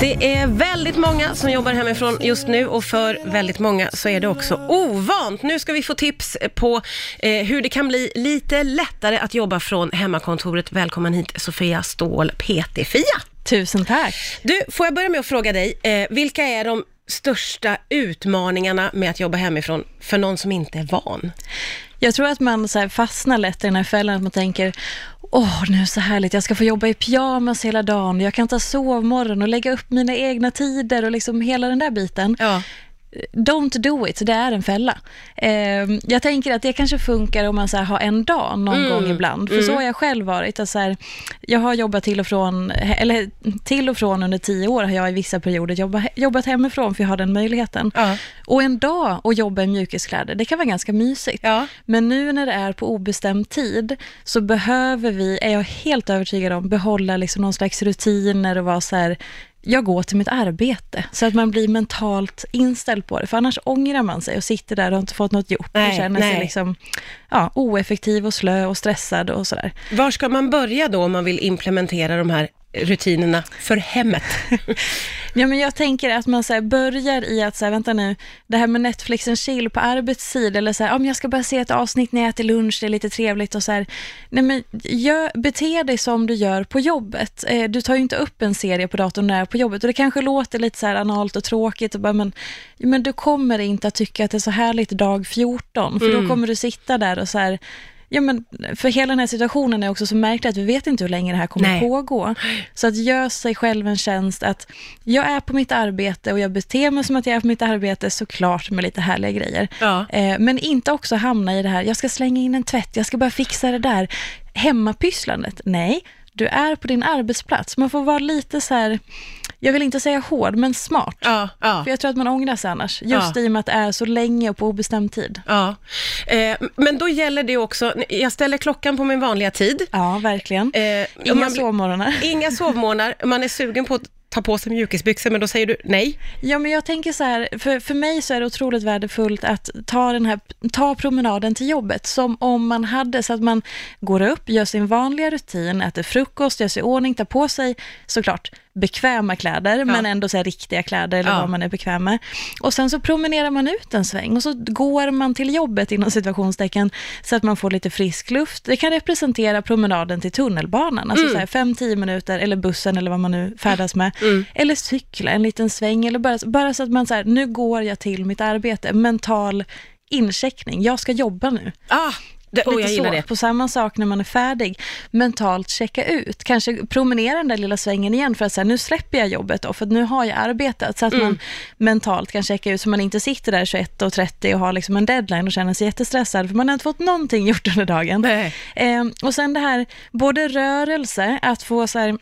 Det är väldigt många som jobbar hemifrån just nu och för väldigt många så är det också ovant. Nu ska vi få tips på eh, hur det kan bli lite lättare att jobba från hemmakontoret. Välkommen hit Sofia Ståhl, PT-Fia. Tusen tack. Du, får jag börja med att fråga dig, eh, vilka är de största utmaningarna med att jobba hemifrån för någon som inte är van? Jag tror att man så här fastnar lätt i den här fällan, att man tänker, åh, nu är det så härligt, jag ska få jobba i pyjamas hela dagen, jag kan ta sovmorgon och lägga upp mina egna tider och liksom hela den där biten. Ja. Don't do it, det är en fälla. Eh, jag tänker att det kanske funkar om man så här, har en dag någon Mm. gång ibland. För Mm. så har jag själv varit. Att så här, jag har jobbat till och från, eller till och från under tio år har jag i vissa perioder jobbat, jobbat hemifrån för jag har den möjligheten. Ja. Och en dag att jobba i mjukiskläder, det kan vara ganska mysigt. Ja. Men nu när det är på obestämd tid så behöver vi, är jag helt övertygad om, behålla liksom någon slags rutiner och vara så här, jag går till mitt arbete. Så att man blir mentalt inställd på det. För annars ångrar man sig och sitter där och inte fått något gjort. Nej, och känner sig nej. liksom, ja, oeffektiv och slö och stressad och sådär. Var ska man börja då om man vill implementera de här rutinerna för hemmet? Ja, men jag tänker att man så börjar i att, så här, vänta nu, det här med Netflix and chill på arbetstid, eller så här, om jag ska bara se ett avsnitt när jag äter lunch, det är lite trevligt och så här, nej men gör, bete dig som du gör på jobbet. Eh, du tar ju inte upp en serie på datorn när du är på jobbet och det kanske låter lite så här analt och tråkigt, och bara, men, men du kommer inte att tycka att det är så härligt dag 14, för Mm. då kommer du sitta där och så här, Ja, men för hela den här situationen är också så märklig att vi vet inte hur länge det här kommer Nej. pågå. Så att göra sig själv en tjänst att jag är på mitt arbete och jag beter mig som att jag är på mitt arbete, såklart med lite härliga grejer. Ja. Eh, men inte också hamna i det här, jag ska slänga in en tvätt, jag ska bara fixa det där. Hemmapysslandet, nej. Du är på din arbetsplats. Man får vara lite så här, jag vill inte säga hård, men smart. Ja, ja. För jag tror att man ångrar sig annars, just Ja. i och med att det är så länge och på obestämd tid. Ja, eh, men då gäller det också, jag ställer klockan på min vanliga tid. Ja, verkligen. Eh, Inga man sovmorgnar. Inga sovmorgnar, man är sugen på att ta på sig mjukisbyxor, men då säger du nej. Ja, men jag tänker så här, för, för mig så är det otroligt värdefullt att ta, den här, ta promenaden till jobbet som om man hade, så att man går upp, gör sin vanliga rutin, äter frukost, gör sig i ordning, tar på sig såklart bekväma kläder, men ändå så här riktiga kläder eller Ja. vad man är bekväm med. Och sen så promenerar man ut en sväng och så går man till jobbet inom situationstecken så att man får lite frisk luft. Det kan representera promenaden till tunnelbanan, alltså så här 5-10 minuter, eller bussen eller vad man nu färdas med. Eller cykla en liten sväng, eller bara, bara så att man så nu går jag till mitt arbete. Mental incheckning, jag ska jobba nu. Ah, det, oh, Lite så. det. På samma sak när man är färdig, mentalt checka ut. Kanske promenera den där lilla svängen igen för att säga, nu släpper jag jobbet då, för nu har jag arbetat. Så att Mm. man mentalt kan checka ut, så man inte sitter där 21.30 och har liksom en deadline och känner sig jättestressad, för man har inte fått någonting gjort under dagen. Eh, och sen det här, både rörelse, att få så här,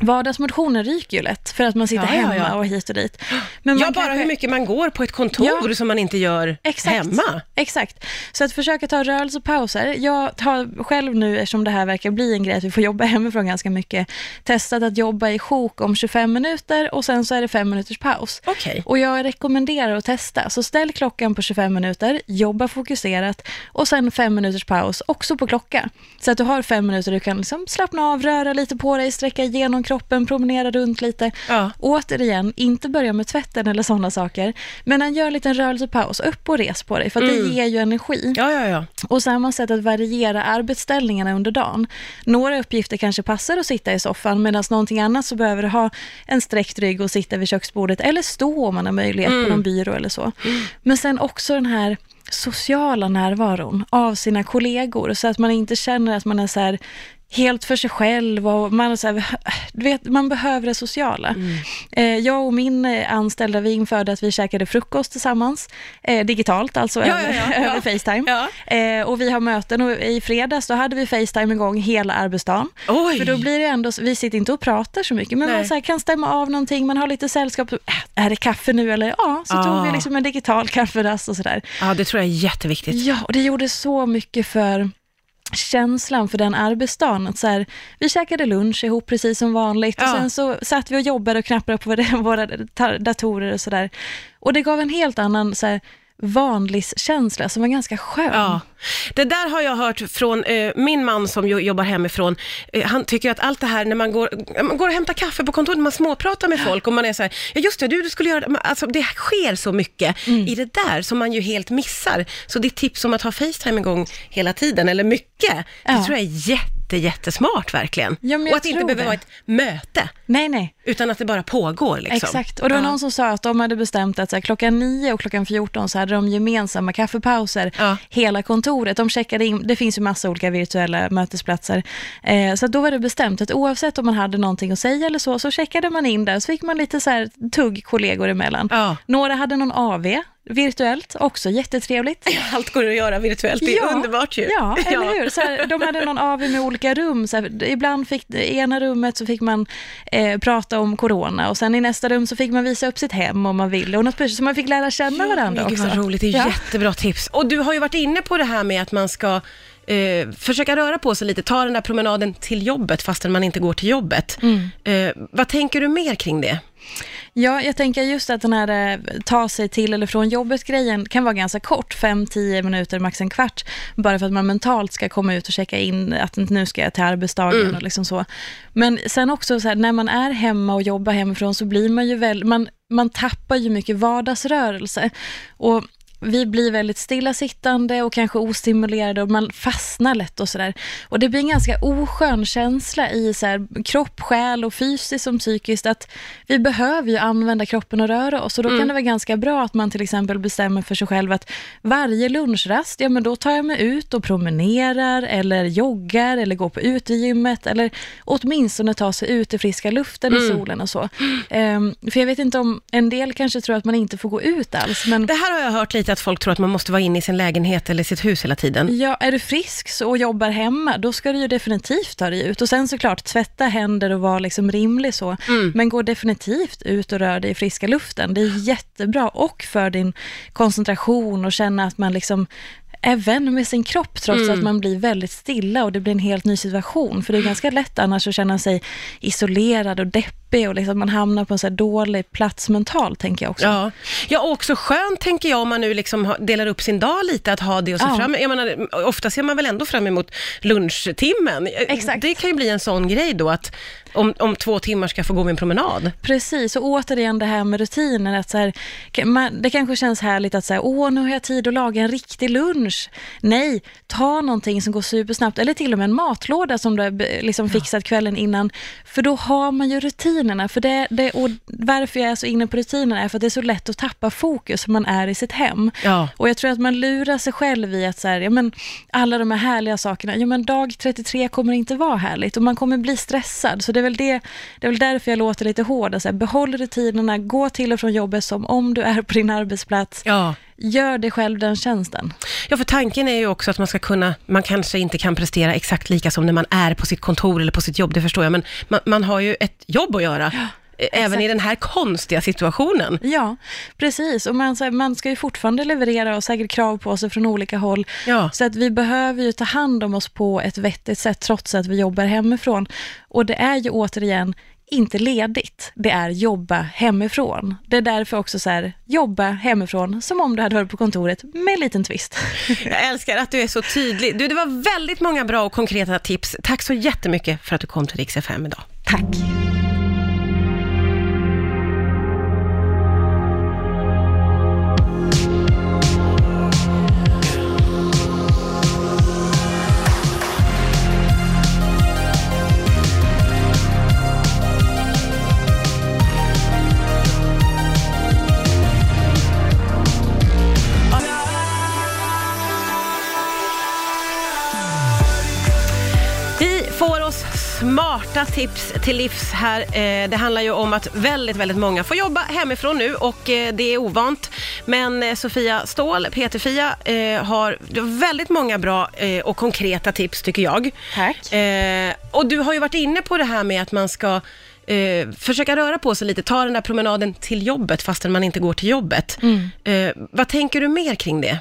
Vardagsmotionen ryker ju lätt för att man sitter Ja, ja, hemma ja. och hit och dit. Men Ja, bara kanske- hur mycket man går på ett kontor Ja. som man inte gör Exakt. hemma. Exakt. Så att försöka ta rörelsepauser. Jag har själv nu, eftersom det här verkar bli en grej att vi får jobba hemifrån ganska mycket, testat att jobba i sjok om 25 minuter och sen så är det fem minuters paus. Okej. Och jag rekommenderar att testa. Så ställ klockan på 25 minuter, jobba fokuserat och sen fem minuters paus också på klocka. Så att du har fem minuter du kan liksom slappna av, röra lite på dig, sträcka igenom kroppen, promenera runt lite. Ja. Återigen, inte börja med tvätten eller sådana saker, men gör en liten rörelsepaus, upp och res på dig, för att det ger ju energi. Ja, ja, ja. Och samma sätt att variera arbetsställningarna under dagen. Några uppgifter kanske passar att sitta i soffan, medan någonting annat så behöver du ha en sträckt rygg och sitta vid köksbordet, eller stå om man har möjlighet på någon byrå eller så. Men sen också den här sociala närvaron av sina kollegor, så att man inte känner att man är så här helt för sig själv och man, så här, du vet, man behöver det sociala. Eh, jag och min eh, anställda, vi införde att vi käkade frukost tillsammans, eh, digitalt alltså, Ja, över, ja, ja, över Facetime. Eh, och vi har möten och i fredags då hade vi Facetime igång hela arbetsdagen. Oj. För då blir det ändå, vi sitter inte och pratar så mycket, men Nej. man så här, kan stämma av någonting, man har lite sällskap, är det kaffe nu eller? Ja, så Ah. tog vi liksom en digital kafferast och sådär. Ja, det tror jag är jätteviktigt. Ja, och det gjorde så mycket för känslan för den arbetsdagen. Att så här, vi käkade lunch ihop precis som vanligt och Ja. sen så satt vi och jobbade och knappade på våra- datorer och sådär. Och det gav en helt annan så här, vanliskänsla som var ganska skön. Ja, det där har jag hört från eh, min man som jo, jobbar hemifrån. Eh, han tycker att allt det här när man går, man går och hämtar kaffe på kontoret, man småpratar med folk och man är så här, ja just det, du, du skulle göra det. Alltså det sker så mycket Mm. i det där som man ju helt missar. Så ditt tips om att ha Facetime igång hela tiden, eller mycket, det Ja. tror jag är jätte, jättesmart verkligen. Ja, och att det inte behöver vara ett möte, Nej, nej. utan att det bara pågår liksom. Exakt, och det var Ja. någon som sa att de hade bestämt att så här, klockan 9 och klockan 14 så hade de gemensamma kaffepauser, Ja. hela kontoret. De checkade in, det finns ju massa olika virtuella mötesplatser, eh, så då var det bestämt att oavsett om man hade någonting att säga eller så, så checkade man in där, så fick man lite så här tugg kollegor emellan. Ja. Några hade någon AV virtuellt, också jättetrevligt. Allt går att göra virtuellt, det är underbart ju. Ja, eller hur? Så här, de hade någon AV med olika rum. Så här, ibland fick, i ena rummet så fick man eh, prata om corona och sen i nästa rum så fick man visa upp sitt hem om man ville. Och något, så man fick lära känna varandra Men också. Gud vad roligt, det är Ja. jättebra tips. Och du har ju varit inne på det här med att man ska eh, försöka röra på sig lite, ta den där promenaden till jobbet fastän man inte går till jobbet. Mm. Eh, vad tänker du mer kring det? Ja, jag tänker just att den här eh, ta sig till eller från jobbet-grejen kan vara ganska kort, 5-10 minuter, max en kvart, bara för att man mentalt ska komma ut och checka in att nu ska jag till arbetsdagen och liksom så. Men sen också så här, när man är hemma och jobbar hemifrån så blir man ju väl, man, man tappar ju mycket vardagsrörelse. Och vi blir väldigt stillasittande och kanske ostimulerade och man fastnar lätt och sådär. Och det blir en ganska oskön känsla i så här, kropp, själ och fysiskt som psykiskt att vi behöver ju använda kroppen och röra oss. Och då kan det vara ganska bra att man till exempel bestämmer för sig själv att varje lunchrast, ja men då tar jag mig ut och promenerar eller joggar eller går på utegymmet eller åtminstone tar sig ut i friska luften i solen och så. Ehm, för jag vet inte om, en del kanske tror att man inte får gå ut alls, men Det här har jag hört lite att folk tror att man måste vara inne i sin lägenhet eller sitt hus hela tiden. Ja, är du frisk så- och jobbar hemma, då ska du ju definitivt ta dig ut. Och sen såklart, tvätta händer och vara liksom rimlig så. Men gå definitivt ut och rör dig i friska luften. Det är jättebra och för din koncentration och känna att man liksom är vän med sin kropp trots att man blir väldigt stilla och det blir en helt ny situation. För det är ganska lätt annars att känna sig isolerad och deppig och liksom man hamnar på en så dålig plats mentalt, tänker jag också. Ja. ja, och också skönt tänker jag om man nu liksom delar upp sin dag lite, att ha det och se Ja. fram jag menar, Ofta ser man väl ändå fram emot lunchtimmen. Exakt. Det kan ju bli en sån grej då, att om, om två timmar ska jag få gå min promenad. Precis, och återigen det här med rutiner. Att så här, man, det kanske känns härligt att säga, åh nu har jag tid att laga en riktig lunch. Nej, ta någonting som går supersnabbt, eller till och med en matlåda som du har liksom fixat kvällen innan. För då har man ju rutinerna. För det, det, och varför jag är så inne på rutinerna är för att det är så lätt att tappa fokus om man är i sitt hem. Ja. Och jag tror att man lurar sig själv i att så här, ja, men, alla de här härliga sakerna, ja, men dag 33 kommer inte vara härligt och man kommer bli stressad. Så det är väl, det, det är väl därför jag låter lite hård. Så här, behåll rutinerna, gå till och från jobbet som om du är på din arbetsplats. Ja. Gör dig själv den tjänsten. Ja, för tanken är ju också att man ska kunna, man kanske inte kan prestera exakt lika som när man är på sitt kontor eller på sitt jobb, det förstår jag, men man, man har ju ett jobb att göra, eh, även exakt. i den här konstiga situationen. Ja, precis. Och man, här, man ska ju fortfarande leverera och säkert krav på sig från olika håll. Ja. Så att vi behöver ju ta hand om oss på ett vettigt sätt trots att vi jobbar hemifrån. Och det är ju återigen inte ledigt, det är jobba hemifrån. Det är därför också så här, jobba hemifrån som om du hade varit på kontoret med en liten twist. Jag älskar att du är så tydlig. Du, det var väldigt många bra och konkreta tips. Tack så jättemycket för att du kom till Rix FM idag. Tack. Smarta tips till livs här. Eh, Det handlar ju om att väldigt, väldigt många får jobba hemifrån nu och eh, det är ovant. Men eh, Sofia Ståhl, PT-Fia, har väldigt många bra och konkreta tips tycker jag. Tack. Och du har ju varit inne på det här med att man ska eh, försöka röra på sig lite, ta den där promenaden till jobbet fastän man inte går till jobbet. Eh, vad tänker du mer kring det?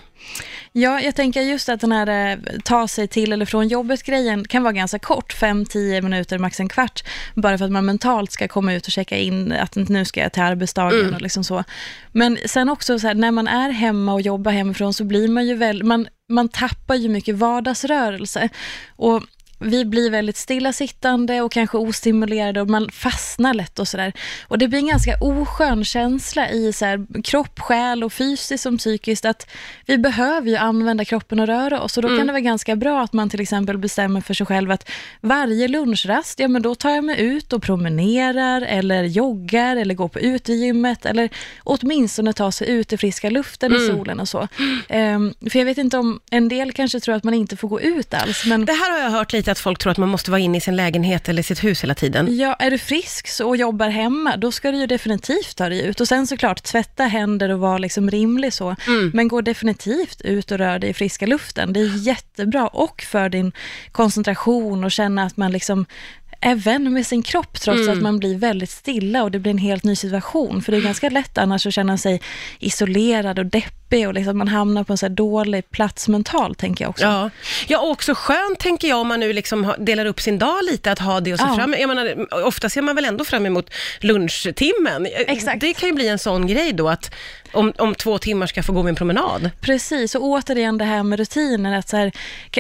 Ja, jag tänker just att den här eh, ta sig till eller från jobbet-grejen kan vara ganska kort, 5-10 minuter, max en kvart, bara för att man mentalt ska komma ut och checka in att nu ska jag till arbetsdagen och liksom så. Men sen också så här, när man är hemma och jobbar hemifrån så blir man ju väl, man, man tappar ju mycket vardagsrörelse. Och vi blir väldigt stillasittande och kanske ostimulerade och man fastnar lätt och sådär. Och det blir en ganska oskön känsla i så här, kropp, själ och fysiskt som psykiskt att vi behöver ju använda kroppen och röra oss och då kan det vara ganska bra att man till exempel bestämmer för sig själv att varje lunchrast, ja men då tar jag mig ut och promenerar eller joggar eller går på utegymmet eller åtminstone tar sig ut i friska luften i solen och så. Ehm, för jag vet inte om, en del kanske tror att man inte får gå ut alls, men Det här har jag hört lite att folk tror att man måste vara inne i sin lägenhet eller sitt hus hela tiden. Ja, är du frisk så- och jobbar hemma, då ska du ju definitivt ta dig ut. Och sen såklart, tvätta händer och vara liksom rimlig så. Men gå definitivt ut och rör dig i friska luften. Det är jättebra och för din koncentration och känna att man liksom är vän med sin kropp trots att man blir väldigt stilla och det blir en helt ny situation. För det är ganska lätt annars att känna sig isolerad och deppig och liksom man hamnar på en så dålig plats mentalt, tänker jag också. Ja. ja, och också skönt tänker jag om man nu liksom delar upp sin dag lite, att ha det och se Ja. fram jag menar, Ofta ser man väl ändå fram emot lunchtimmen. Exakt. Det kan ju bli en sån grej då, att om, om två timmar ska jag få gå min promenad. Precis, och återigen det här med rutiner. Att så här,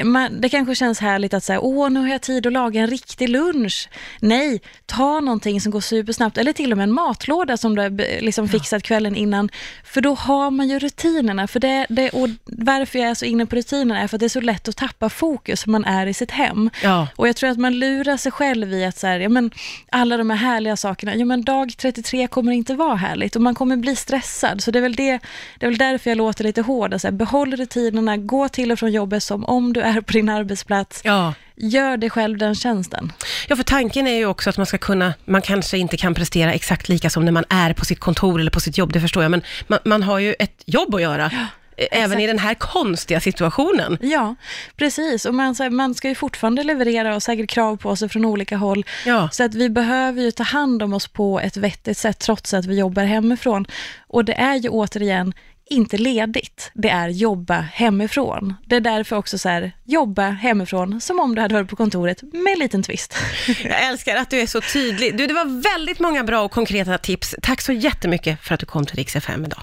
man, det kanske känns härligt att säga, åh nu har jag tid att laga en riktig lunch. Nej, ta någonting som går supersnabbt, eller till och med en matlåda som du har liksom fixat kvällen innan. För då har man ju rutinerna. För det, det, och varför jag är så inne på rutinerna är för att det är så lätt att tappa fokus om man är i sitt hem. Ja. Och jag tror att man lurar sig själv i att så här, ja, men, alla de här härliga sakerna, ja, men dag 33 kommer inte vara härligt och man kommer bli stressad. Så det är väl, det, det är väl därför jag låter lite hård. Så här, behåll rutinerna, gå till och från jobbet som om du är på din arbetsplats. Ja. Gör dig själv den tjänsten. Ja, för tanken är ju också att man ska kunna, man kanske inte kan prestera exakt lika som när man är på sitt kontor eller på sitt jobb, det förstår jag, men man, man har ju ett jobb att göra, eh, även exakt. i den här konstiga situationen. Ja, precis. Och man, här, man ska ju fortfarande leverera och säkert krav på sig från olika håll. Ja. Så att vi behöver ju ta hand om oss på ett vettigt sätt trots att vi jobbar hemifrån. Och det är ju återigen inte ledigt, det är jobba hemifrån. Det är därför också så här, jobba hemifrån som om du hade varit på kontoret med en liten twist. Jag älskar att du är så tydlig. Du, det var väldigt många bra och konkreta tips. Tack så jättemycket för att du kom till Rix FM idag.